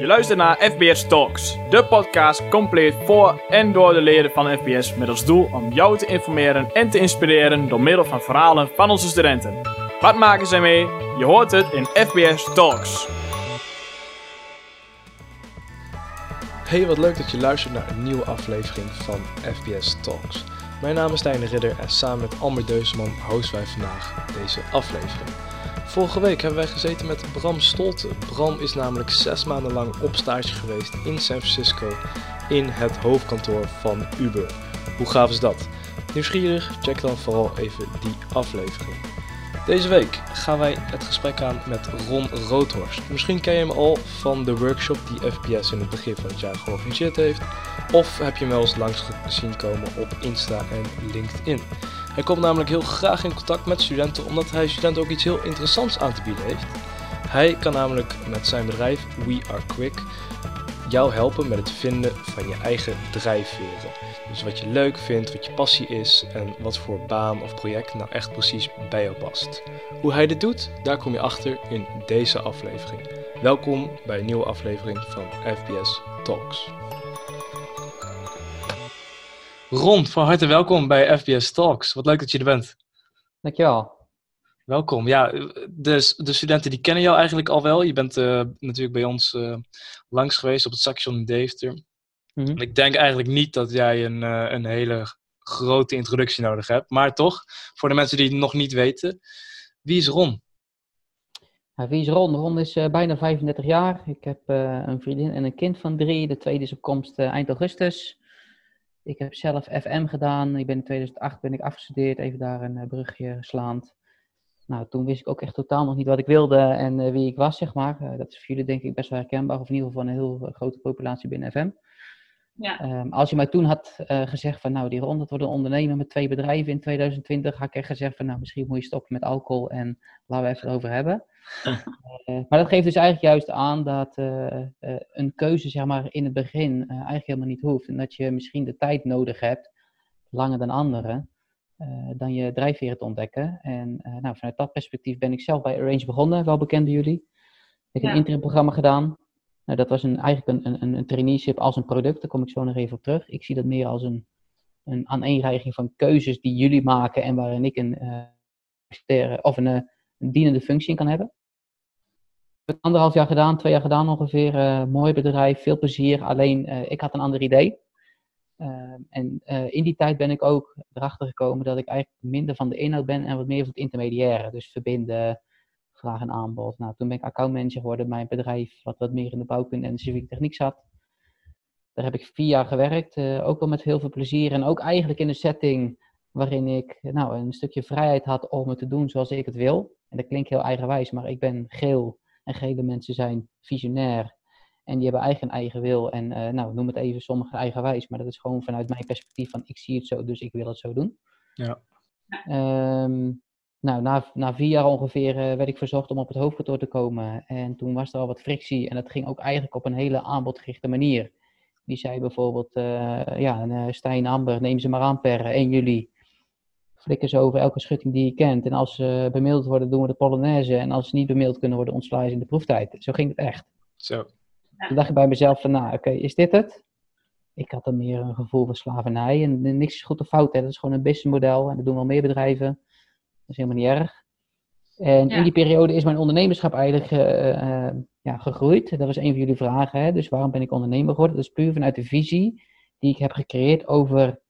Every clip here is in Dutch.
Je luistert naar FBS Talks, de podcast compleet voor en door de leden van FBS met als doel om jou te informeren en te inspireren door middel van verhalen van onze studenten. Wat maken zij mee? Je hoort het in FBS Talks. Hey, wat leuk dat je luistert naar een nieuwe aflevering van FBS Talks. Mijn naam is Stijn de Ridder en samen met Amber Deusman hosten wij vandaag deze aflevering. Vorige week hebben wij gezeten met Bram Stolte. Bram is namelijk zes maanden lang op stage geweest in San Francisco in het hoofdkantoor van Uber. Hoe gaaf is dat? Nieuwsgierig? Check dan vooral even die aflevering. Deze week gaan wij het gesprek aan met Ron Roodhorst. Misschien ken je hem al van de workshop die FPS in het begin van het jaar georganiseerd heeft. Of heb je hem wel eens langs gezien komen op Insta en LinkedIn. Hij komt namelijk heel graag in contact met studenten omdat hij studenten ook iets heel interessants aan te bieden heeft. Hij kan namelijk met zijn bedrijf We Are Quick jou helpen met het vinden van je eigen drijfveren. Dus wat je leuk vindt, wat je passie is en wat voor baan of project nou echt precies bij jou past. Hoe hij dit doet, daar kom je achter in deze aflevering. Welkom bij een nieuwe aflevering van FBS Talks. Ron, van harte welkom bij FBS Talks. Wat leuk dat je er bent. Dankjewel. Welkom. Ja, de, de studenten die kennen jou eigenlijk al wel. Je bent uh, natuurlijk bij ons uh, langs geweest op het station in Deventer. Mm -hmm. Ik denk eigenlijk niet dat jij een, uh, een hele grote introductie nodig hebt. Maar toch, voor de mensen die het nog niet weten. Wie is Ron? Ja, wie is Ron? Ron is bijna 35 jaar. Ik heb een vriendin en een kind van drie. De tweede is op komst eind augustus. Ik heb zelf FM gedaan. Ik ben in 2008 ben ik afgestudeerd. Even daar een brugje slaand. Nou, toen wist ik ook echt totaal nog niet wat ik wilde en uh, wie ik was, zeg maar. Uh, dat is voor jullie denk ik best wel herkenbaar, of in ieder geval van een heel uh, grote populatie binnen FM. Ja. Um, als je mij toen had gezegd van, nou, die Ron, dat wordt een ondernemer met twee bedrijven in 2020, had ik echt gezegd van, nou, misschien moet je stoppen met alcohol en laten we even erover hebben. Maar dat geeft dus eigenlijk juist aan dat een keuze, zeg maar, in het begin eigenlijk helemaal niet hoeft. En dat je misschien de tijd nodig hebt, langer dan anderen, dan je drijfveren te ontdekken. En nou, vanuit dat perspectief ben ik zelf bij Arrange begonnen, wel bekend bij jullie. Ik heb ja. een interimprogramma gedaan. Nou, dat was een, eigenlijk een, een, een traineeship als een product, daar kom ik zo nog even op terug. Ik zie dat meer als een, een aaneenreiging van keuzes die jullie maken en waarin ik een, uh, of een, een dienende functie in kan hebben. Ik heb anderhalf jaar gedaan, twee jaar gedaan ongeveer. mooi bedrijf, veel plezier. Alleen, ik had een ander idee. Uh, en in die tijd ben ik ook erachter gekomen dat ik eigenlijk minder van de inhoud ben en wat meer van het intermediaire. Dus verbinden, vraag en aanbod. Nou, toen ben ik accountmanager geworden bij bedrijf wat wat meer in de bouwkunde en de techniek zat. Daar heb ik vier jaar gewerkt, ook wel met heel veel plezier. En ook eigenlijk in een setting waarin ik nou, een stukje vrijheid had om het te doen zoals ik het wil. En dat klinkt heel eigenwijs, maar ik ben geel en gele mensen zijn visionair. En die hebben eigen eigen wil. En uh, nou, noem het even sommigen eigenwijs. Maar dat is gewoon vanuit mijn perspectief van ik zie het zo, dus ik wil het zo doen. Ja. Um, nou, na, na vier jaar ongeveer uh, werd ik verzocht om op het hoofdkantoor te komen. En toen was er al wat frictie. En dat ging ook eigenlijk op een hele aanbodgerichte manier. Die zei bijvoorbeeld, uh, ja, Stijn Amber, neem ze maar aan per 1 juli. Flikken ze over elke schutting die je kent. En als ze bemiddeld worden, doen we de Polonaise. En als ze niet bemiddeld kunnen worden, ontslaan ze in de proeftijd. Zo ging het echt. Zo. Toen dacht ik bij mezelf van, nou oké, okay, is dit het? Ik had dan meer een gevoel van slavernij. En niks is goed of fout, hè. dat is gewoon een businessmodel. En dat doen wel meer bedrijven. Dat is helemaal niet erg. En ja. in die periode is mijn ondernemerschap eigenlijk uh, uh, ja, gegroeid. Dat was een van jullie vragen. Hè? Dus waarom ben ik ondernemer geworden? Dat is puur vanuit de visie die ik heb gecreëerd over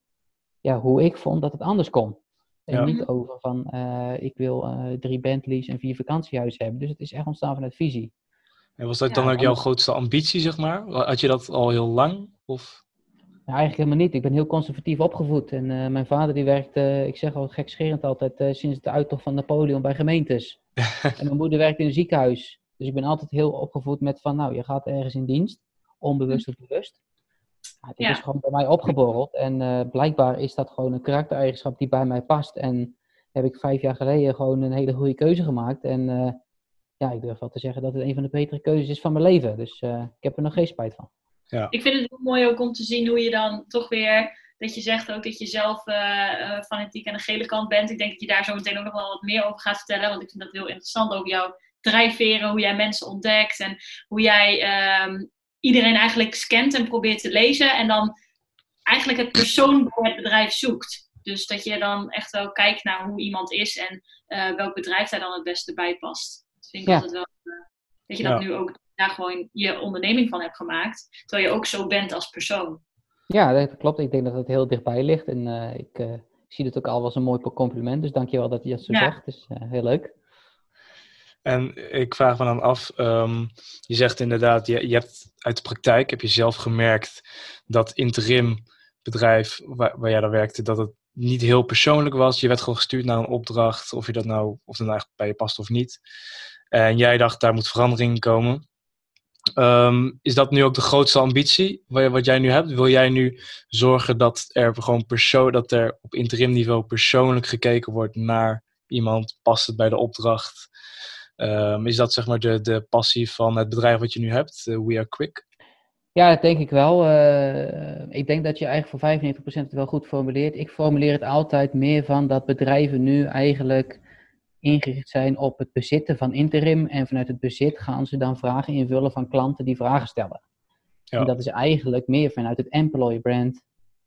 ja, hoe ik vond dat het anders kon. En ja. niet over van, uh, ik wil drie Bentleys en vier vakantiehuizen hebben. Dus het is echt ontstaan vanuit visie. En was dat dan ook jouw grootste ambitie, zeg maar? Had je dat al heel lang? Of? Ja, eigenlijk helemaal niet. Ik ben heel conservatief opgevoed. En uh, mijn vader die werkte, ik zeg al gekscherend altijd, uh, sinds de uittocht van Napoleon bij gemeentes. en mijn moeder werkte in een ziekenhuis. Dus ik ben altijd heel opgevoed met van, nou, je gaat ergens in dienst. Onbewust of bewust. Ja. is gewoon bij mij opgeborreld. En blijkbaar is dat gewoon een karaktereigenschap die bij mij past. En heb ik vijf jaar geleden gewoon een hele goede keuze gemaakt. En ja, ik durf wel te zeggen dat het een van de betere keuzes is van mijn leven. Dus uh, ik heb er nog geen spijt van. Ja. Ik vind het heel mooi ook om te zien hoe je dan toch weer, dat je zegt ook dat je zelf uh, uh, fanatiek aan de gele kant bent. Ik denk dat je daar zo meteen ook nog wel wat meer over gaat vertellen, want ik vind dat heel interessant, ook jouw drijfveren, hoe jij mensen ontdekt en hoe jij ehm, iedereen eigenlijk scant en probeert te lezen. En dan eigenlijk het persoon bij het bedrijf zoekt. Dus dat je dan echt wel kijkt naar hoe iemand is en uh, welk bedrijf daar dan het beste bij past. Dat vind ik ja. altijd wel. Uh, dat je dat nu ook daar gewoon je onderneming van hebt gemaakt. Terwijl je ook zo bent als persoon. Ja, dat klopt. Ik denk dat het heel dichtbij ligt. En uh, ik zie het ook al als een mooi compliment. Dus dankjewel dat je dat zo ja. zegt. Dus heel leuk. En ik vraag me dan af, um, je zegt inderdaad, je, je hebt uit de praktijk, heb je zelf gemerkt dat interim bedrijf waar, waar jij dan werkte, dat het niet heel persoonlijk was. Je werd gewoon gestuurd naar een opdracht, of je dat nou, of dat nou echt bij je past of niet. En jij dacht, daar moet verandering in komen. Um, is dat nu ook de grootste ambitie wat jij nu hebt? Wil jij nu zorgen dat er gewoon persoon, dat er op interim niveau persoonlijk gekeken wordt naar iemand? Past het bij de opdracht? Um, is dat zeg maar de, de passie van het bedrijf wat je nu hebt, uh, We Are Quick? Ja, dat denk ik wel. Uh, ik denk dat je eigenlijk voor 95% het wel goed formuleert. Ik formuleer het altijd meer van dat bedrijven nu eigenlijk ingericht zijn op het bezitten van interim. En vanuit het bezit gaan ze dan vragen invullen van klanten die vragen stellen. Ja. En dat is eigenlijk meer vanuit het employee brand,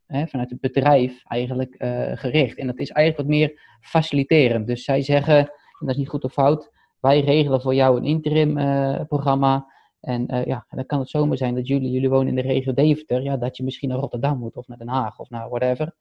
hè, vanuit het bedrijf eigenlijk uh, gericht. En dat is eigenlijk wat meer faciliterend. Dus zij zeggen, en dat is niet goed of fout, wij regelen voor jou een interim uh, programma. En uh, ja, dan kan het zomaar zijn dat jullie, jullie wonen in de regio Deventer, ja, dat je misschien naar Rotterdam moet of naar Den Haag of naar whatever.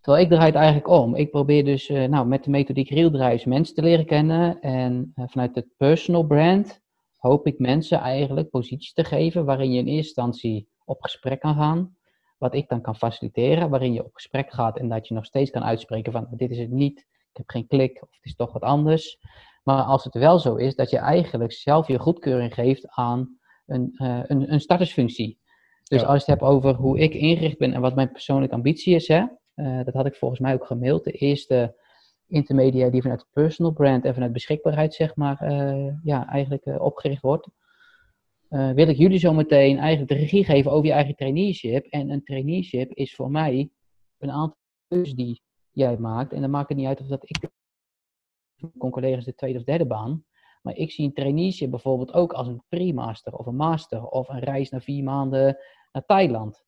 Terwijl ik draai het eigenlijk om. Ik probeer dus uh, nou, met de methodiek Real Drives mensen te leren kennen. En vanuit het personal brand hoop ik mensen eigenlijk posities te geven waarin je in eerste instantie op gesprek kan gaan. Wat ik dan kan faciliteren, waarin je op gesprek gaat en dat je nog steeds kan uitspreken van dit is het niet, ik heb geen klik of het is toch wat anders. Maar als het wel zo is dat je eigenlijk zelf je goedkeuring geeft aan een, uh, een, een startersfunctie. Dus ja. als je het hebt over hoe ik ingericht ben en wat mijn persoonlijke ambitie is, hè, uh, dat had ik volgens mij ook gemaild. De eerste intermediair die vanuit personal brand en vanuit beschikbaarheid, zeg maar, uh, ja, eigenlijk opgericht wordt. wil ik jullie zo meteen eigenlijk de regie geven over je eigen traineeship. En een traineeship is voor mij een aantal keuzes die jij maakt. En dan maakt het niet uit of dat ik collega's de tweede of derde baan. Maar ik zie een traineeship bijvoorbeeld ook als een pre-master of een master of een reis naar vier maanden naar Thailand.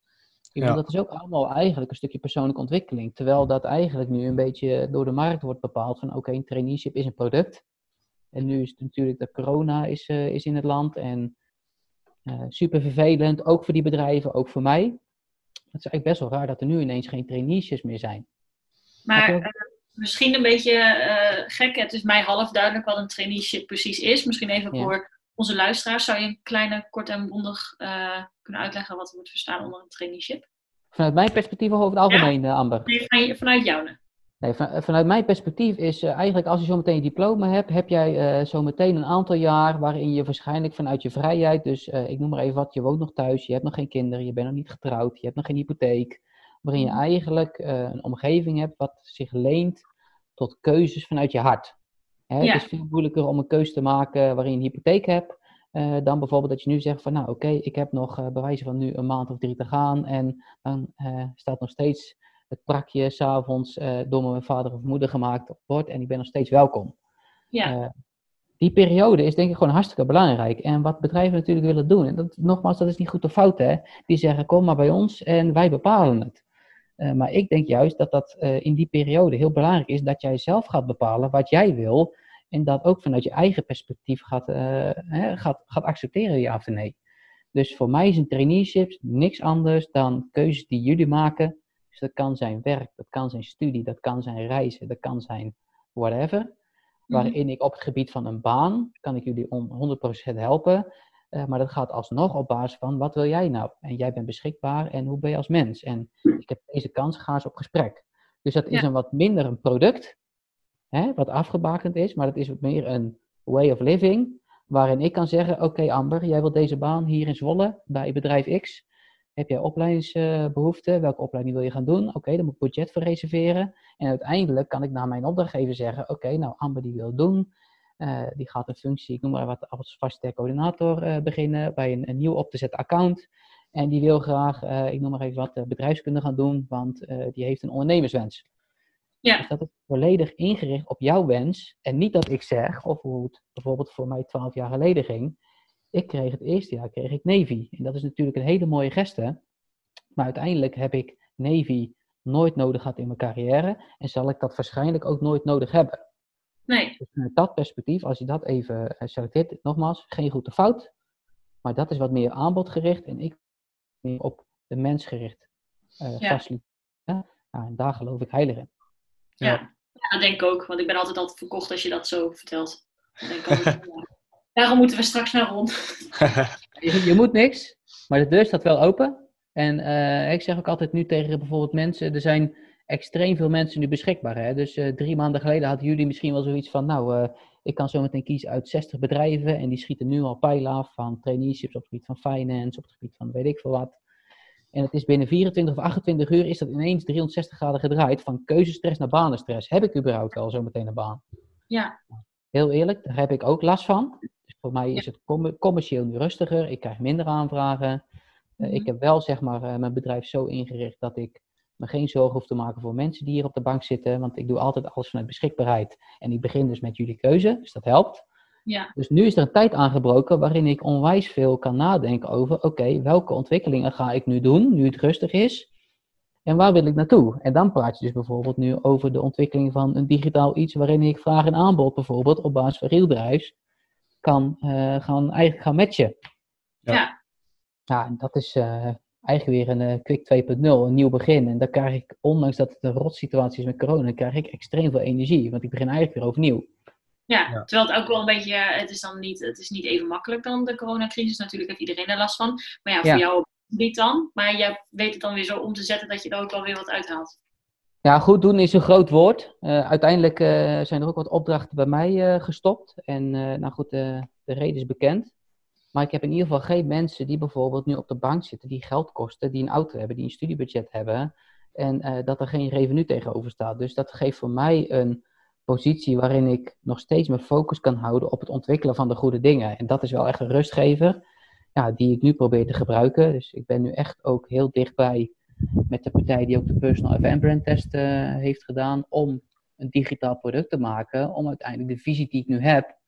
Ik ja. dat is ook allemaal eigenlijk een stukje persoonlijke ontwikkeling. Terwijl dat eigenlijk nu een beetje door de markt wordt bepaald van oké, okay, een traineeship is een product. En nu is het natuurlijk dat corona is, uh, is in het land en uh, super vervelend, ook voor die bedrijven, ook voor mij. Het is eigenlijk best wel raar dat er nu ineens geen traineeships meer zijn. Maar misschien een beetje uh, gek. Het is mij half duidelijk wat een traineeship precies is. Misschien even ja. voor onze luisteraars. Zou je een kleine, kort en bondig uh, kunnen uitleggen wat er wordt verstaan onder een traineeship? Vanuit mijn perspectief of over het algemeen, ja? Amber? Nee, vanuit jou. Nee, van, vanuit mijn perspectief is uh, eigenlijk als je zo meteen je diploma hebt, heb jij uh, zo meteen een aantal jaar waarin je waarschijnlijk vanuit je vrijheid, dus uh, ik noem maar even wat, je woont nog thuis, je hebt nog geen kinderen, je bent nog niet getrouwd, je hebt nog geen hypotheek, waarin je eigenlijk uh, een omgeving hebt wat zich leent tot keuzes vanuit je hart. Hè, ja. Het is veel moeilijker om een keuze te maken waarin je een hypotheek hebt, uh, dan bijvoorbeeld dat je nu zegt van nou oké, okay, ik heb nog uh, bewijzen van nu een maand of drie te gaan en dan staat nog steeds het prakje s'avonds door mijn vader of moeder gemaakt op bord en ik ben nog steeds welkom. Ja. die periode is denk ik gewoon hartstikke belangrijk. En wat bedrijven natuurlijk willen doen, en dat, nogmaals, dat is niet goed of fout hè, die zeggen kom maar bij ons en wij bepalen het. Uh, maar ik denk juist dat dat uh, in die periode heel belangrijk is dat jij zelf gaat bepalen wat jij wil. En dat ook vanuit je eigen perspectief gaat, uh, hè, gaat, gaat accepteren, ja of nee. Dus voor mij is een traineeship niks anders dan keuzes die jullie maken. Dus dat kan zijn werk, dat kan zijn studie, dat kan zijn reizen, dat kan zijn whatever. Waarin mm ik op het gebied van een baan, kan ik jullie om 100% helpen. Uh, maar dat gaat alsnog op basis van wat wil jij nou? En jij bent beschikbaar en hoe ben je als mens? En ik heb deze kans, ga eens op gesprek. Dus dat is ja. een wat minder een product, hè, wat afgebakend is, maar dat is wat meer een way of living, waarin ik kan zeggen, oké okay, Amber, jij wilt deze baan hier in Zwolle bij bedrijf X. Heb jij opleidingsbehoeften? Welke opleiding wil je gaan doen? Oké, okay, dan moet ik budget voor reserveren. En uiteindelijk kan ik naar mijn opdrachtgever zeggen, oké, okay, nou Amber die wil doen. Uh, die gaat een functie, ik noem maar wat, als vaste coördinator uh, beginnen bij een, een nieuw op te zetten account. En die wil graag, uh, ik noem maar even wat, bedrijfskunde gaan doen, want die heeft een ondernemerswens. Ja. Dus dat is volledig ingericht op jouw wens. En niet dat ik zeg, of hoe het bijvoorbeeld voor mij twaalf jaar geleden ging. Ik kreeg het eerste jaar kreeg ik Navy. En dat is natuurlijk een hele mooie geste. Maar uiteindelijk heb ik Navy nooit nodig gehad in mijn carrière. En zal ik dat waarschijnlijk ook nooit nodig hebben. Nee, Dus vanuit dat perspectief, als je dat even eh, selecteert, nogmaals, geen goed of fout. Maar dat is wat meer aanbodgericht en ik meer op de mens gericht eh Ja. faciliteren. Nou, en daar geloof ik heilig in. ja. ja. dat denk ik ook. Want ik ben altijd altijd verkocht als je dat zo vertelt. Dan denk ik altijd, ja. Daarom moeten we straks naar rond. Je, je moet niks, maar de deur staat wel open. En eh, ik zeg ook altijd nu tegen bijvoorbeeld mensen, er zijn extreem veel mensen nu beschikbaar. Hè? Dus eh, drie maanden geleden hadden jullie misschien wel zoiets van, nou, eh, ik kan zo meteen kiezen uit 60 bedrijven en die schieten nu al pijlen af van traineeships op het gebied van finance, op het gebied van weet ik veel wat. En het is binnen 24 of 28 uur is dat ineens 360 graden gedraaid van keuzestress naar banenstress. Heb ik überhaupt wel zo meteen een baan? Ja, Heel eerlijk, daar heb ik ook last van. Dus voor mij is het com- commercieel nu rustiger. Ik krijg minder aanvragen. Eh, Mhm. ik heb wel zeg maar eh, mijn bedrijf zo ingericht dat ik me geen zorgen hoef te maken voor mensen die hier op de bank zitten. Want ik doe altijd alles vanuit beschikbaarheid. En ik begin dus met jullie keuze, dus dat helpt. ja, Dus nu is er een tijd aangebroken waarin ik onwijs veel kan nadenken over, oké, welke ontwikkelingen ga ik nu doen, nu het rustig is? En waar wil ik naartoe? En dan praat je dus bijvoorbeeld nu over de ontwikkeling van een digitaal iets waarin ik vraag en aanbod bijvoorbeeld op basis van real drives kan eh, gaan, eigenlijk gaan matchen. Ja. Ja. En dat is eh, eigenlijk weer een eh, Quick 2.0, een nieuw begin. En daar krijg ik, ondanks dat het een rotsituatie is met corona, krijg ik extreem veel energie. Want ik begin eigenlijk weer overnieuw. ja. Ja. Terwijl het ook wel een beetje, eh, het is dan niet, het is niet even makkelijk dan de coronacrisis. Natuurlijk heeft iedereen er last van. Maar ja, voor Ja. jou niet dan. Maar jij weet het dan weer zo om te zetten dat je er ook wel weer wat uithaalt. Ja, goed doen is een groot woord. Eh, uiteindelijk eh, zijn er ook wat opdrachten bij mij eh, gestopt. En eh, nou goed, de reden is bekend. Maar ik heb in ieder geval geen mensen die bijvoorbeeld nu op de bank zitten, die geld kosten, die een auto hebben, die een studiebudget hebben. En eh, dat er geen revenue tegenover staat. Dus dat geeft voor mij een positie waarin ik nog steeds mijn focus kan houden op het ontwikkelen van de goede dingen. En dat is wel echt een rustgever, ja, die ik nu probeer te gebruiken. Dus ik ben nu echt ook heel dichtbij met de partij die ook de personal FM test eh, heeft gedaan om een digitaal product te maken, om uiteindelijk de visie die ik nu heb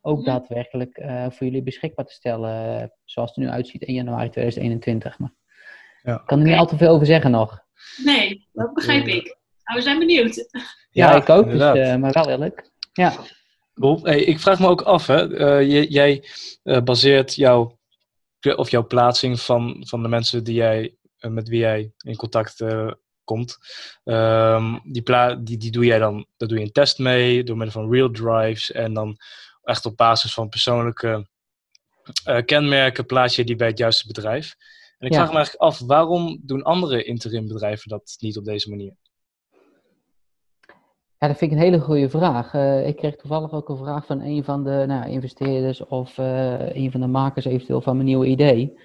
ook Mhm. daadwerkelijk eh, voor jullie beschikbaar te stellen, eh, zoals het er nu uitziet in januari 2021. Maar Ja. ik kan er niet al te veel over zeggen nog. Nee, dat begrijp Ja. ik. Nou, we zijn benieuwd. Ja, ik ook, dus, eh, maar wel eerlijk. Ja. Hey, ik vraag me ook af, hè. eh, je- jij eh, baseert jouw, of jouw plaatsing van, van de mensen die jij, eh, met wie jij in contact eh, komt. Ehm, die, pla die, die doe jij dan, daar doe je een test mee door middel van real drives en dan echt op basis van persoonlijke eh, kenmerken plaats je die bij het juiste bedrijf. En ik Ja. vraag me eigenlijk af, waarom doen andere interim bedrijven dat niet op deze manier? Ja, dat vind ik een hele goede vraag. Eh, ik kreeg toevallig ook een vraag van een van de nou, investeerders of eh, een van de makers eventueel van mijn nieuwe idee.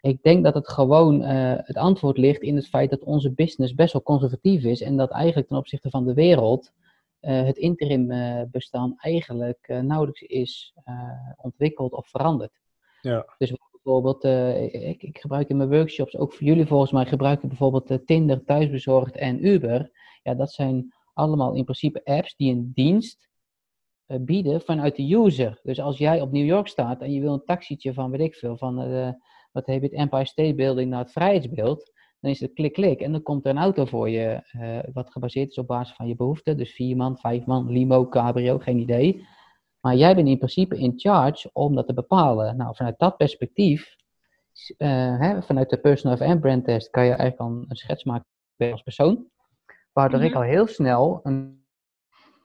Ik denk dat het gewoon het antwoord ligt in het feit dat onze business best wel conservatief is en dat eigenlijk ten opzichte van de wereld het interim eh, bestaan eigenlijk eh, nauwelijks is eh, ontwikkeld of veranderd. Ja. Dus bijvoorbeeld, eh, ik, ik gebruik in mijn workshops, ook voor jullie volgens mij, gebruik ik bijvoorbeeld eh, Tinder, Thuisbezorgd en Uber. Ja, dat zijn allemaal in principe apps die een dienst eh, bieden vanuit de user. Dus als jij op New York staat en je wil een taxietje van, weet ik veel, van eh, wat je, het Empire State Building naar het Vrijheidsbeeld, dan is het klik-klik en dan komt er een auto voor je, eh, wat gebaseerd is op basis van je behoeften. Dus vier man, vijf man, limo, cabrio, geen idee. Maar jij bent in principe in charge om dat te bepalen. Nou, vanuit dat perspectief, eh, hè, vanuit de personal FM brand test, kan je eigenlijk al een schets maken als persoon. Waardoor ik Mhm. al heel snel een,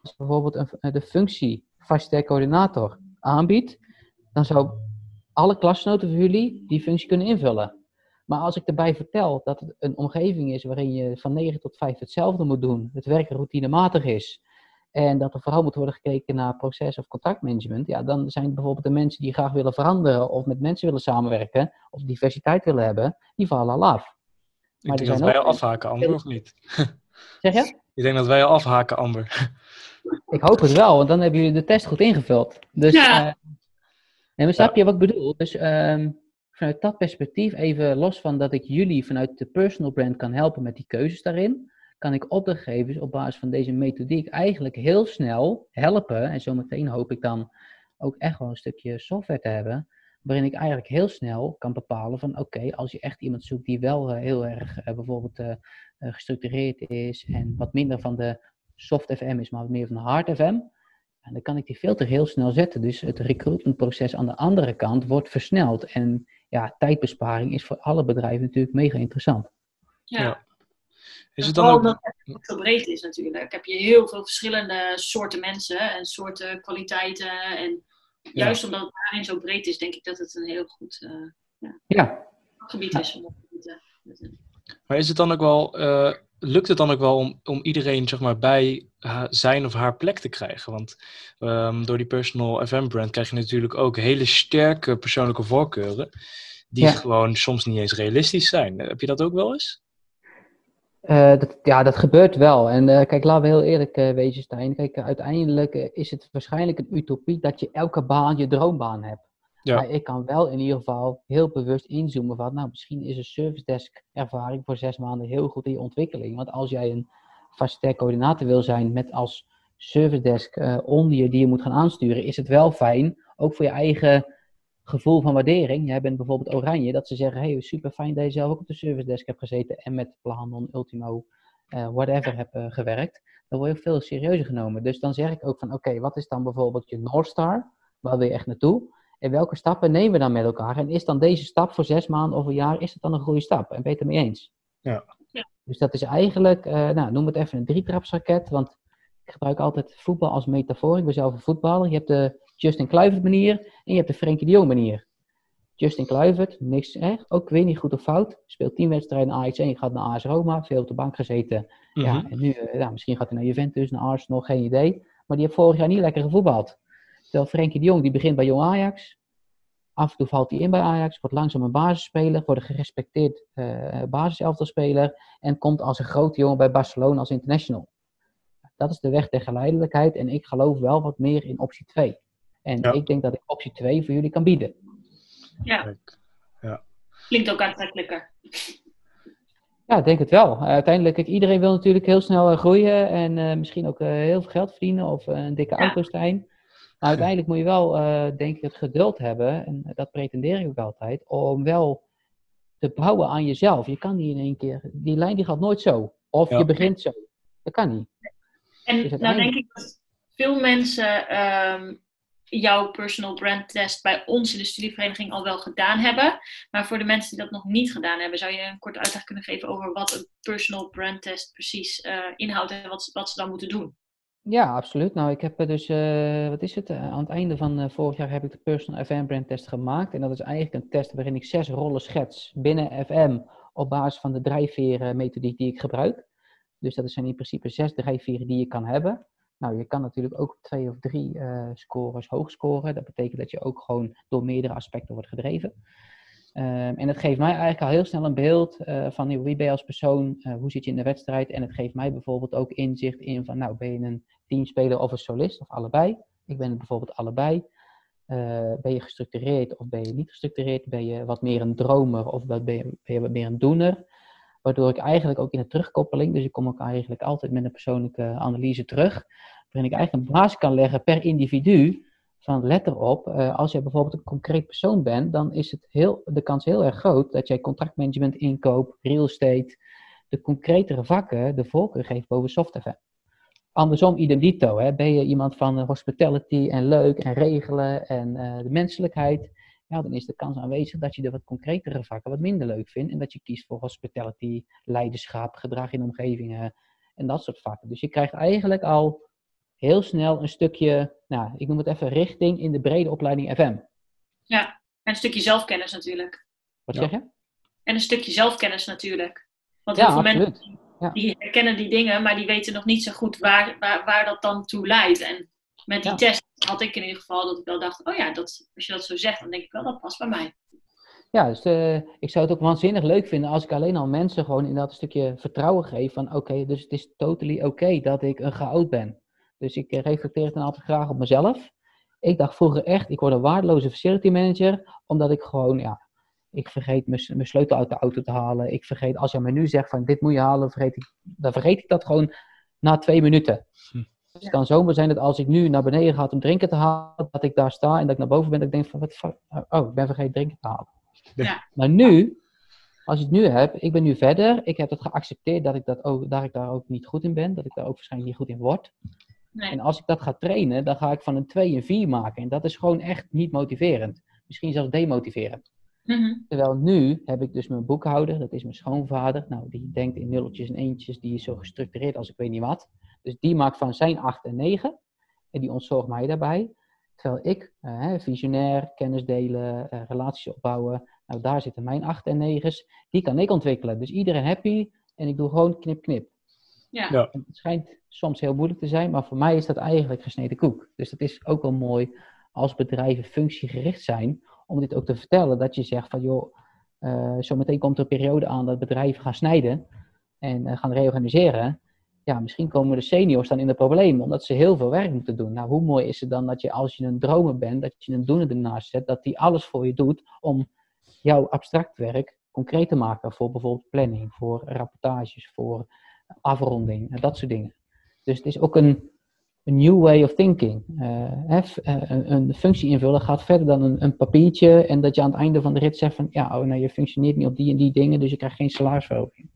als bijvoorbeeld een, de functie facilitair coördinator aanbiedt, dan zou alle klasgenoten van jullie die functie kunnen invullen. Maar als ik erbij vertel dat het een omgeving is waarin je van 9 tot 5 hetzelfde moet doen, het werk routinematig is, en dat er vooral moet worden gekeken naar proces- of contractmanagement, ja, dan zijn bijvoorbeeld de mensen die graag willen veranderen of met mensen willen samenwerken of diversiteit willen hebben, die vallen al af. Ik denk dat wij al afhaken, Amber, of niet? Zeg je? Ik denk dat wij al afhaken, Amber. Ik hoop het wel, want dan hebben jullie de test goed ingevuld. Dus, Ja. eh, en snap je wat ik bedoel? Dus ehm, vanuit dat perspectief, even los van dat ik jullie vanuit de personal brand kan helpen met die keuzes daarin, kan ik opdrachtgevers op basis van deze methodiek eigenlijk heel snel helpen. En zometeen hoop ik dan ook echt wel een stukje software te hebben. Waarin ik eigenlijk heel snel kan bepalen van oké, als je echt iemand zoekt die wel heel erg bijvoorbeeld gestructureerd is en wat minder van de soft FM is, maar wat meer van de hard FM. En dan kan ik die filter heel snel zetten. Dus het recruitmentproces aan de andere kant wordt versneld. En ja, tijdbesparing is voor alle bedrijven natuurlijk mega interessant. Ja. ja. Is het dan ook... omdat het zo breed is natuurlijk. Heb je heel veel verschillende soorten mensen en soorten kwaliteiten. En juist omdat het daarin zo breed is, denk ik dat het een heel goed uh, ja, ja. gebied is. Om te, maar is het dan ook wel, uh, lukt het dan ook wel om, om iedereen zeg maar, bij zijn of haar plek te krijgen? Want um, door die personal FM brand krijg je natuurlijk ook hele sterke persoonlijke voorkeuren, die gewoon soms niet eens realistisch zijn. Heb je dat ook wel eens? Uh, dat, ja, dat gebeurt wel. En uh, kijk, laten we heel eerlijk uh, wezen, Stijn. Kijk, uiteindelijk is het waarschijnlijk een utopie dat je elke baan je droombaan hebt. Ja. Maar ik kan wel in ieder geval heel bewust inzoomen van, nou, misschien is een service desk ervaring voor zes maanden heel goed in je ontwikkeling. Want als jij een facilitair coördinator wil zijn met als service desk uh, onder je die je moet gaan aansturen, is het wel fijn, ook voor je eigen gevoel van waardering. Jij bent bijvoorbeeld oranje, dat ze zeggen, hey, super fijn dat je zelf ook op de service desk hebt gezeten en met Planon, Ultimo, uh, whatever hebt uh, gewerkt. Dan word je veel serieuzer genomen. Dus dan zeg ik ook van, oké, wat is dan bijvoorbeeld je North Star? Waar wil je echt naartoe? En welke stappen nemen we dan met elkaar? En is dan deze stap voor zes maanden of een jaar, is het dan een goede stap? En ben je het ermee eens? Ja. ja. Dus dat is eigenlijk, uh, nou, noem het even een drietrapsraket, want ik gebruik altijd voetbal als metafoor. Ik ben zelf een voetballer. Je hebt de Justin Kluivert manier en je hebt de Frenkie de Jong manier. Justin Kluivert, niks, hè? ook weer niet goed of fout. Speelt tien wedstrijden Ajax 1, gaat naar AS Roma, veel op de bank gezeten. Ja, mhm. en nu, uh, ja, misschien gaat hij naar Juventus, naar Arsenal, geen idee. Maar die heeft vorig jaar niet lekker gevoetbald. Terwijl Frenkie de Jong, die begint bij Jong Ajax. Af en toe valt hij in bij Ajax, wordt langzaam een basisspeler, wordt een gerespecteerd uh, en komt als een grote jongen bij Barcelona als international. Dat is de weg der geleidelijkheid en ik geloof wel wat meer in optie 2. En ik denk dat ik optie 2 voor jullie kan bieden. Ja. ja. Klinkt ook aantrekkelijker. Ja, ik denk het wel. uiteindelijk, kijk, iedereen wil natuurlijk heel snel uh, groeien en uh, misschien ook uh, heel veel geld verdienen of een dikke ja. auto zijn. Maar uiteindelijk moet je wel, uh, denk ik, het geduld hebben, en dat pretendeer ik ook altijd, om wel te bouwen aan jezelf. Je kan niet in één keer, die lijn die gaat nooit zo. Of je begint zo. Dat kan niet. En dus nou denk ik dat veel mensen um, jouw personal brand test bij ons in de studievereniging al wel gedaan hebben. Maar voor de mensen die dat nog niet gedaan hebben, zou je een korte uitleg kunnen geven over wat een personal brand test precies uh, inhoudt en wat, wat ze dan moeten doen? Ja, absoluut. Nou, ik heb dus, uh, wat is het? Uh, aan het einde van vorig jaar heb ik de Personal FM Brand Test gemaakt. En dat is eigenlijk een test waarin ik zes rollen schets binnen FM op basis van de drijfveren methodiek die ik gebruik. Dus dat zijn in principe zes drijfveren die je kan hebben. Nou, je kan natuurlijk ook twee of drie scores hoog scoren. Dat betekent dat je ook gewoon door meerdere aspecten wordt gedreven. Um, en het geeft mij eigenlijk al heel snel een beeld uh, van wie ben je als persoon, uh, hoe zit je in de wedstrijd. En het geeft mij bijvoorbeeld ook inzicht in van, nou, ben je een teamspeler of een solist of allebei? Ik ben het bijvoorbeeld allebei. Uh, ben je gestructureerd of ben je niet gestructureerd? Ben je wat meer een dromer of ben je, ben je wat meer een doener? Waardoor ik eigenlijk ook in de terugkoppeling, dus ik kom ook eigenlijk altijd met een persoonlijke analyse terug, waarin ik eigenlijk een basis kan leggen per individu van let erop, uh, als jij bijvoorbeeld een concreet persoon bent, dan is het heel, de kans heel erg groot dat jij contractmanagement, inkoop, real estate, de concretere vakken de voorkeur geeft boven software. Andersom, idem dito. Hè. Ben je iemand van hospitality en leuk en regelen en uh, de menselijkheid, ja, dan is de kans aanwezig dat je de wat concretere vakken wat minder leuk vindt en dat je kiest voor hospitality, leiderschap, gedrag in omgevingen en dat soort vakken. Dus je krijgt eigenlijk al heel snel een stukje, nou, ik noem het even richting in de brede opleiding FM. Ja, en een stukje zelfkennis natuurlijk. Wat zeg je? En een stukje zelfkennis natuurlijk. Want heel veel mensen die herkennen die dingen, maar die weten nog niet zo goed waar, waar, waar dat dan toe leidt. En met die test had ik in ieder geval dat ik wel dacht, oh ja, dat, als je dat zo zegt, dan denk ik wel, dat past bij mij. Ja, dus uh, ik zou het ook waanzinnig leuk vinden als ik alleen al mensen gewoon in dat stukje vertrouwen geef van oké, dus het is totally oké dat ik een chaot ben. Dus ik reflecteer het dan altijd graag op mezelf. Ik dacht vroeger echt, ik word een waardeloze facility manager, omdat ik gewoon, ja, Ik vergeet mijn mijn sleutel uit de auto te halen. Ik vergeet, als jij me nu zegt van dit moet je halen, vergeet ik, dan vergeet ik dat gewoon na twee minuten. Hm. Het kan zomaar zijn dat als ik nu naar beneden ga om drinken te halen, dat ik daar sta en dat ik naar boven ben, dat ik denk van, wat, fuck? oh, ik ben vergeten drinken te halen. Ja. Maar nu, als ik het nu heb, ik ben nu verder, ik heb het geaccepteerd dat ik, dat ook, dat ik daar ook niet goed in ben, dat ik daar ook waarschijnlijk niet goed in word. Nee. En als ik dat ga trainen, dan ga ik van een 2 een 4 maken. En dat is gewoon echt niet motiverend. Misschien zelfs demotiverend. Mhm. Terwijl nu heb ik dus mijn boekhouder, dat is mijn schoonvader. Nou, die denkt in nulletjes en eentjes, die is zo gestructureerd als ik weet niet wat. Dus die maakt van zijn 8 en 9. En die ontzorgt mij daarbij. Terwijl ik, eh, visionair, kennis delen, eh, relaties opbouwen. Nou, daar zitten mijn 8 en 9's. Die kan ik ontwikkelen. Dus iedereen happy. En ik doe gewoon knip, knip. Ja. Ja. Het schijnt soms heel moeilijk te zijn, maar voor mij is dat eigenlijk gesneden koek. Dus dat is ook wel mooi als bedrijven functiegericht zijn, om dit ook te vertellen. Dat je zegt van joh, eh zometeen komt er een periode aan dat bedrijven gaan snijden en eh, gaan reorganiseren. Ja, misschien komen de seniors dan in de problemen, omdat ze heel veel werk moeten doen. Nou, hoe mooi is het dan dat je als je een dromer bent, dat je een doener ernaast zet, dat die alles voor je doet om jouw abstract werk concreet te maken. Voor bijvoorbeeld planning, voor rapportages, voor afronding, en dat soort dingen. Dus het is ook een, een new way of thinking. Eh, eh, een, een functie invullen gaat verder dan een, een papiertje en dat je aan het einde van de rit zegt van ja, oh, nou, je functioneert niet op die en die dingen, dus je krijgt geen salarisverhoging.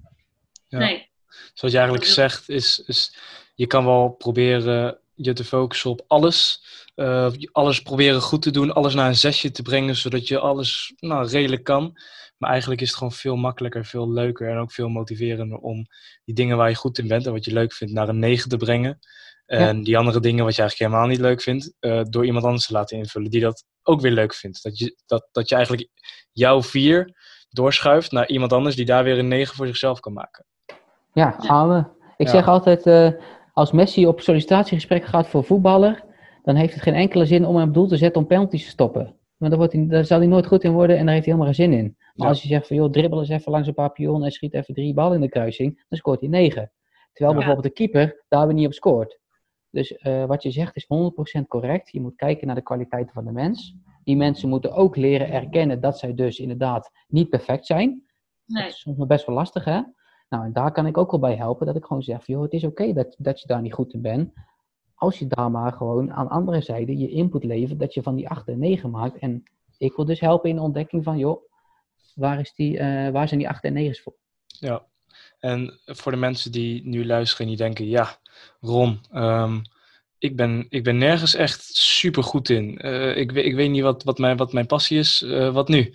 Ja. Nee. Zoals je eigenlijk zegt, is, is je kan wel proberen je te focussen op alles. Eh, alles proberen goed te doen, alles naar een zesje te brengen, zodat je alles nou, redelijk kan. Maar eigenlijk is het gewoon veel makkelijker, veel leuker en ook veel motiverender om die dingen waar je goed in bent en wat je leuk vindt naar een 9 te brengen. En die andere dingen wat je eigenlijk helemaal niet leuk vindt, eh, door iemand anders te laten invullen die dat ook weer leuk vindt. Dat je, dat, dat je eigenlijk jouw vier doorschuift naar iemand anders die daar weer een 9 voor zichzelf kan maken. Ja, amen. Ik Ja. zeg altijd, eh, als Messi op sollicitatiegesprek gaat voor voetballer, dan heeft het geen enkele zin om hem op doel te zetten om penalties te stoppen. Want daar, wordt hij, daar zal hij nooit goed in worden en daar heeft hij helemaal geen zin in. Maar Ja. als je zegt van, joh, dribbel eens even langs een papillon en schiet even drie ballen in de kruising, dan scoort hij negen. Terwijl Ja. bijvoorbeeld de keeper daar weer niet op scoort. Dus eh, wat je zegt is 100% correct. Je moet kijken naar de kwaliteiten van de mens. Die mensen moeten ook leren erkennen dat zij dus inderdaad niet perfect zijn. Nee. Dat is soms best wel lastig, hè? Nou, en daar kan ik ook wel bij helpen, dat ik gewoon zeg, joh, het is oké dat, dat je daar niet goed in bent. Als je daar maar gewoon aan andere zijde je input levert, dat je van die 8 en 9 maakt. En ik wil dus helpen in de ontdekking van, joh, waar, is die, eh, waar zijn die 8 en 9's voor? Ja, en voor de mensen die nu luisteren en die denken, ja, Ron, ehm, ik, ben, ik ben nergens echt super goed in. Eh, ik, weet- ik weet niet wat, wat, mijn, wat mijn passie is. Eh, wat nu?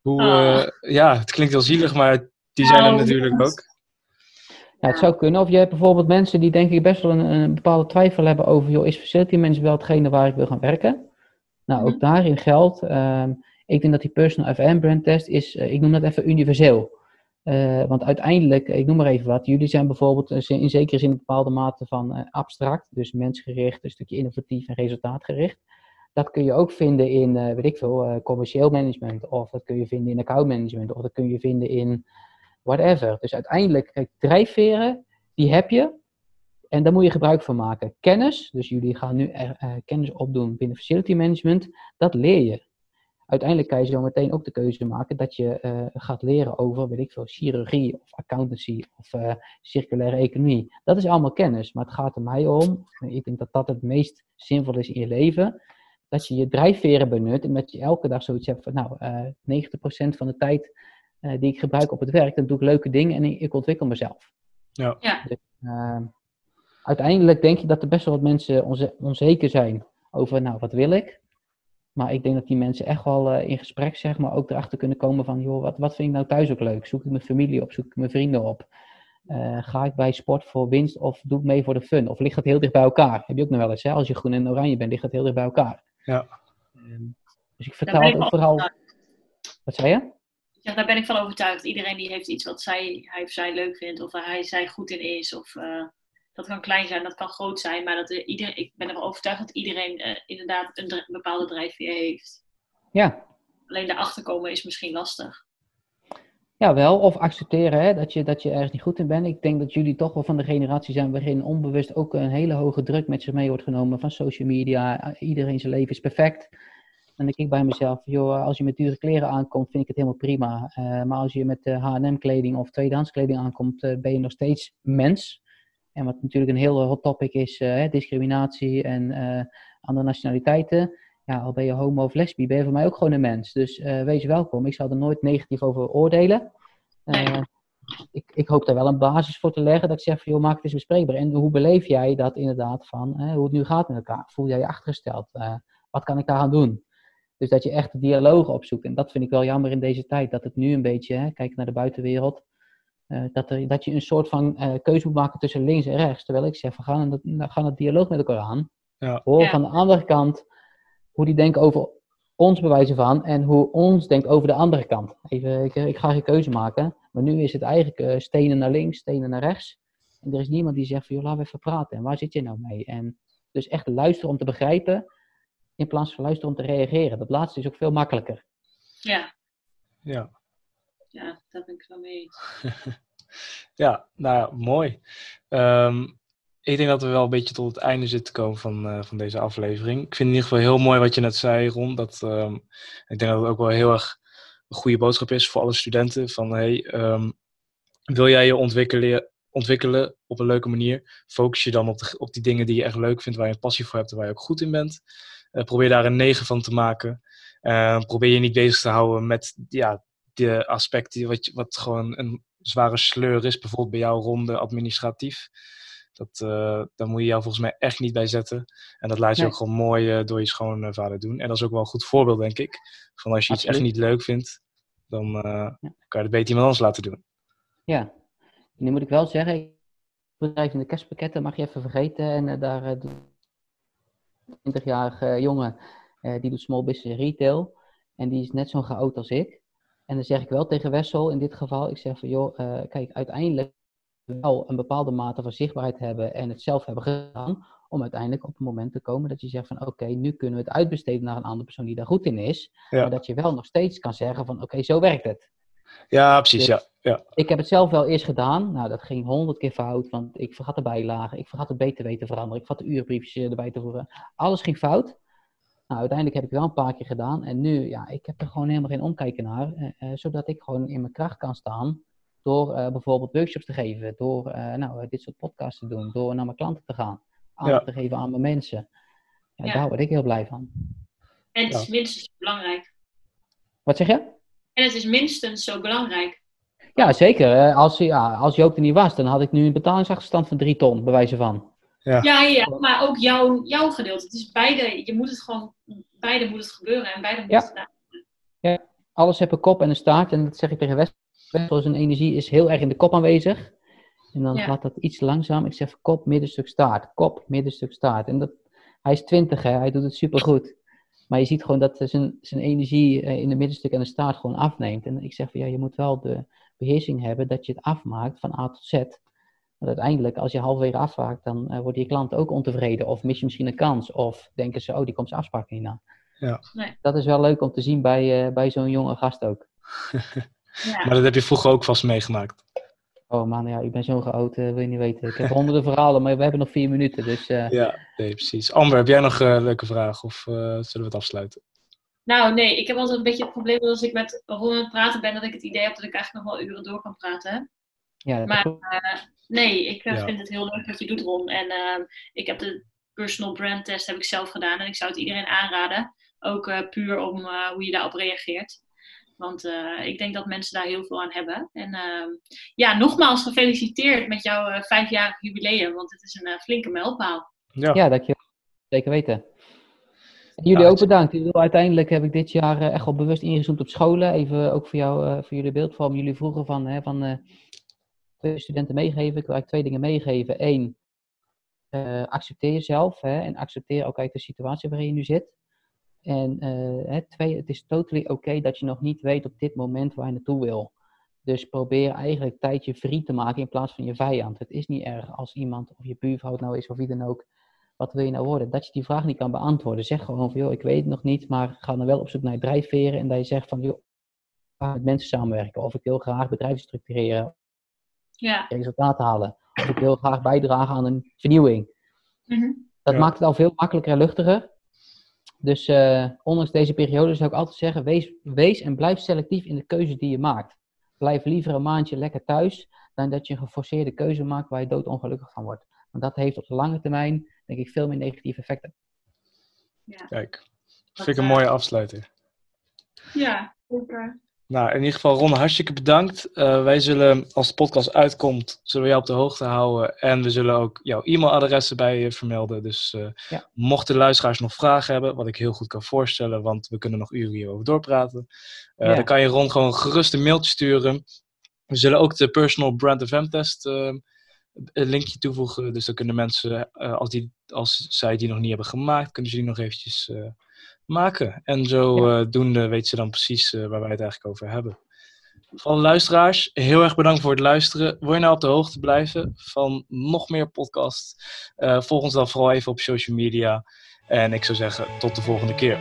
Hoe, Ah. eh, ja, het klinkt heel zielig, maar die zijn er Nou, natuurlijk ook. Ja, het zou kunnen. Of je hebt bijvoorbeeld mensen die denk ik best wel een, een bepaalde twijfel hebben over, joh, is facility management wel hetgene waar ik wil gaan werken? Nou, ook Mhm. daarin geldt, ehm, ik denk dat die personal FM brand test is, eh, ik noem dat even universeel. Eh, want uiteindelijk, ik noem maar even wat, jullie zijn bijvoorbeeld eh, in zekere zin een bepaalde mate van eh, abstract, dus mensgericht, een stukje innovatief en resultaatgericht. Dat kun je ook vinden in, eh, weet ik veel, eh, commercieel management, of dat kun je vinden in account management, of dat kun je vinden in whatever. Dus uiteindelijk, kijk, drijfveren, die heb je. En daar moet je gebruik van maken. Kennis, dus jullie gaan nu er, eh, kennis opdoen binnen facility management, dat leer je. Uiteindelijk kan je zo meteen ook de keuze maken dat je eh, gaat leren over, weet ik veel, chirurgie of accountancy of eh, circulaire economie. Dat is allemaal kennis, maar het gaat er mij om, ik denk dat dat het meest zinvol is in je leven, dat je je drijfveren benut en dat je elke dag zoiets hebt van, nou, eh 90% van de tijd eh, die ik gebruik op het werk, dan doe ik leuke dingen en ik, ik ontwikkel mezelf. Ja. Ja. Dus, eh, uiteindelijk denk je dat er best wel wat mensen onze- onzeker zijn over, nou, wat wil ik? Maar ik denk dat die mensen echt wel eh, in gesprek, zeg maar, ook erachter kunnen komen van, joh, wat, wat vind ik nou thuis ook leuk? Zoek ik mijn familie op? Zoek ik mijn vrienden op? Eh, ga ik bij sport voor winst of doe ik mee voor de fun? Of ligt dat heel dicht bij elkaar? Heb je ook nog wel eens, hè? Als je groen en oranje bent, ligt dat heel dicht bij elkaar. Ja. Ehm, dus ik ik het vooral... Wat zei je? Ja, daar ben ik van overtuigd. Iedereen die heeft iets wat zij, hij of zij leuk vindt, of waar hij zij goed in is. Of, eh, dat kan klein zijn, dat kan groot zijn. Maar dat, eh, ik ben ervan overtuigd dat iedereen eh, inderdaad een bepaalde drijfveer heeft. Ja, Alleen daarachter komen is misschien lastig. Ja, wel. Of accepteren hè, dat, je, dat je ergens niet goed in bent. Ik denk dat jullie toch wel van de generatie zijn waarin onbewust ook een hele hoge druk met zich mee wordt genomen van social media. Iedereen zijn leven is perfect. Dan denk ik bij mezelf, joh, als je met dure kleren aankomt, vind ik het helemaal prima. Uh, maar als je met H&M kleding of tweedehands kleding aankomt, uh, ben je nog steeds mens. En wat natuurlijk een heel hot topic is, discriminatie en andere nationaliteiten. Ja, al ben je homo of lesbi, ben je voor mij ook gewoon een mens. Dus wees welkom. Ik zal er nooit negatief over oordelen. ik, ik hoop daar wel een basis voor te leggen. Dat ik zeg, van, joh, maak het eens bespreekbaar. En hoe beleef jij dat inderdaad van, hoe het nu gaat met elkaar? Voel jij je achtergesteld? wat kan ik daar aan doen? Dus dat je echt de dialoog opzoekt. En dat vind ik wel jammer in deze tijd. Dat het nu een beetje, hè, kijk naar de buitenwereld. Uh, dat, er, dat je een soort van uh, keuze moet maken tussen links en rechts. Terwijl ik zeg, we gaan het, gaan het dialoog met elkaar aan. Ja. Hoor van de andere kant hoe die denken over ons bewijzen van. En hoe ons denkt over de andere kant. Even, ik, ik ga geen keuze maken. Maar nu is het eigenlijk uh, stenen naar links, stenen naar rechts. En er is niemand die zegt van, joh, laten we even praten. En waar zit je nou mee? En dus echt luisteren om te begrijpen in plaats van luisteren om te reageren. Dat laatste is ook veel makkelijker. Ja. Ja. Ja, daar ben ik wel mee ja, nou mooi. Ehm, ik denk dat we wel een beetje tot het einde zitten komen van, uh, van deze aflevering. Ik vind in ieder geval heel mooi wat je net zei, Ron. Dat, um, ik denk dat het ook wel heel erg een goede boodschap is voor alle studenten. Van hey, um, wil jij je ontwikkelen, ontwikkelen op een leuke manier? Focus je dan op, de, op die dingen die je echt leuk vindt, waar je een passie voor hebt en waar je ook goed in bent. Uh, probeer daar een 9 van te maken. Uh, probeer je niet bezig te houden met ja, de aspecten wat, wat gewoon een zware sleur is. Bijvoorbeeld bij jou ronde administratief. Dat, uh, daar moet je jou volgens mij echt niet bij zetten. En dat laat je ook gewoon mooi door je schoonvader doen. En dat is ook wel een goed voorbeeld, denk ik. Van als je iets echt niet leuk vindt, dan ja. kan je het beter iemand anders laten doen. Ja, nu moet ik wel zeggen, bedrijf in de kerstpakketten mag je even vergeten. En daar 20-jarige jongen, uh, die doet small business retail. En die is net zo geoud als ik. En dan zeg ik wel tegen Wessel in dit geval, ik zeg van joh, uh, kijk, uiteindelijk wel een bepaalde mate van zichtbaarheid hebben en het zelf hebben gedaan, om uiteindelijk op een moment te komen dat je zegt van oké, nu kunnen we het uitbesteden naar een andere persoon die daar goed in is. Maar dat je wel nog steeds kan zeggen van oké, zo werkt het. Ja, precies, dus ja. ja. Ik heb het zelf wel eerst gedaan. Nou, dat ging honderd keer fout, want ik vergat de bijlagen, ik vergat het BTW te veranderen, ik vergat de uurbriefjes erbij te voeren. Alles ging fout. Nou, uiteindelijk heb ik wel een paar keer gedaan. En nu, ja, ik heb er gewoon helemaal geen omkijken naar. Eh, eh, zodat ik gewoon in mijn kracht kan staan. Door uh, bijvoorbeeld workshops te geven. Door uh, nou, dit soort podcasts te doen. Door naar mijn klanten te gaan. Aandacht ja. te geven aan mijn mensen. Ja, ja, Daar word ik heel blij van. En het is minstens belangrijk. Wat zeg je? En het is minstens zo belangrijk. Ja, zeker. Als, ja, als Joop er niet was, dan had ik nu een betalingsachterstand van drie ton, bij wijze van. Ja, ja, ja maar ook jouw, jouw gedeelte. Het is beide, je moet het gewoon, beide moet het gebeuren en beide moet ja. het Ja, alles heeft een kop en een staart. En dat zeg ik tegen Wessel. Zijn energie is heel erg in de kop aanwezig. En dan gaat dat iets langzaam. Ik zeg kop, middenstuk, staart. Kop, middenstuk, staart. En dat, hij is twintig, hè. hij doet het supergoed. Maar je ziet gewoon dat zijn, zijn energie eh, in het middenstuk en de staart gewoon afneemt. En ik zeg van ja, je moet wel de beheersing hebben dat je het afmaakt van A tot Z. Want uiteindelijk, als je halverwege afvaakt, dan uh, worden je klanten ook ontevreden. Of mis je misschien een kans. Of denken ze, oh, die komt zijn afspraak niet na. Ja. Nee. Dat is wel leuk om te zien bij, uh, bij zo'n jonge gast ook. ja. Maar dat heb je vroeger ook vast meegemaakt. Oh man, ja, ik ben zo geoud, uh, wil je niet weten. Ik heb honderden verhalen, maar we hebben nog vier minuten. Dus, Ja, nee, precies. Amber, heb jij nog een leuke vraag of zullen we het afsluiten? Nou, nee, ik heb altijd een beetje het probleem dat als ik met Ron aan het praten ben, dat ik het idee heb dat ik eigenlijk nog wel uren door kan praten. Ja, maar uh, nee, ik uh, ja. vind het heel leuk wat je doet, Ron. En uh, ik heb de personal brand test heb ik zelf gedaan en ik zou het iedereen aanraden. Ook puur om hoe je daarop reageert. Want ik denk dat mensen daar heel veel aan hebben. En ehm, ja, nogmaals gefeliciteerd met jouw vijfjarig jubileum, want het is een flinke mijlpaal. Ja, ja dankjewel. Zeker weten. Jullie ook bedankt. Uiteindelijk heb ik dit jaar echt wel bewust ingezoomd op scholen. Even ook voor, jou, voor jullie beeldvorm. Jullie vroegen van, hè, van twee studenten meegeven. Ik wil eigenlijk twee dingen meegeven. Eén, uh, accepteer jezelf hè, en accepteer ook uit de situatie waarin je nu zit. En uh, hè, twee, het is totally oké okay dat je nog niet weet op dit moment waar je naartoe wil. Dus probeer eigenlijk tijd je vriend te maken in plaats van je vijand. Het is niet erg als iemand of je buurvrouw nou is of wie dan ook. Wat wil je nou worden? Dat je die vraag niet kan beantwoorden. Zeg gewoon van, joh, ik weet het nog niet, maar ga dan wel op zoek naar drijfveren. En dat je zegt van, joh, ik ga met mensen samenwerken. Of ik wil graag bedrijven structureren ja. resultaten halen. Of ik wil graag bijdragen aan een vernieuwing. Mm -hmm. Dat maakt het al veel makkelijker en luchtiger. Dus uh, ondanks deze periode zou ik altijd zeggen, wees, wees en blijf selectief in de keuzes die je maakt. Blijf liever een maandje lekker thuis, dan dat je een geforceerde keuze maakt waar je doodongelukkig van wordt. Want dat heeft op de lange termijn, denk ik, veel meer negatieve effecten. Ja. Kijk, vind ik een mooie afsluiter. Ja, super. Nou, in ieder geval, Ron, hartstikke bedankt. Uh, wij zullen, als de podcast uitkomt, zullen we jou op de hoogte houden. En we zullen ook jouw e-mailadressen bij je vermelden. Dus uh, ja. mochten luisteraars nog vragen hebben, wat ik heel goed kan voorstellen, want we kunnen nog uren hierover doorpraten. Uh, ja. Dan kan je Ron gewoon gerust een mailtje sturen. We zullen ook de Personal Brand FM Test een linkje toevoegen. Dus dan kunnen mensen, als, die, als zij die nog niet hebben gemaakt, kunnen ze die nog eventjes maken. En zodoende ja. weten ze dan precies waar wij het eigenlijk over hebben. Van luisteraars, heel erg bedankt voor het luisteren. Wil je nou op de hoogte blijven van nog meer podcasts? Uh, volg ons dan vooral even op social media. En ik zou zeggen, tot de volgende keer.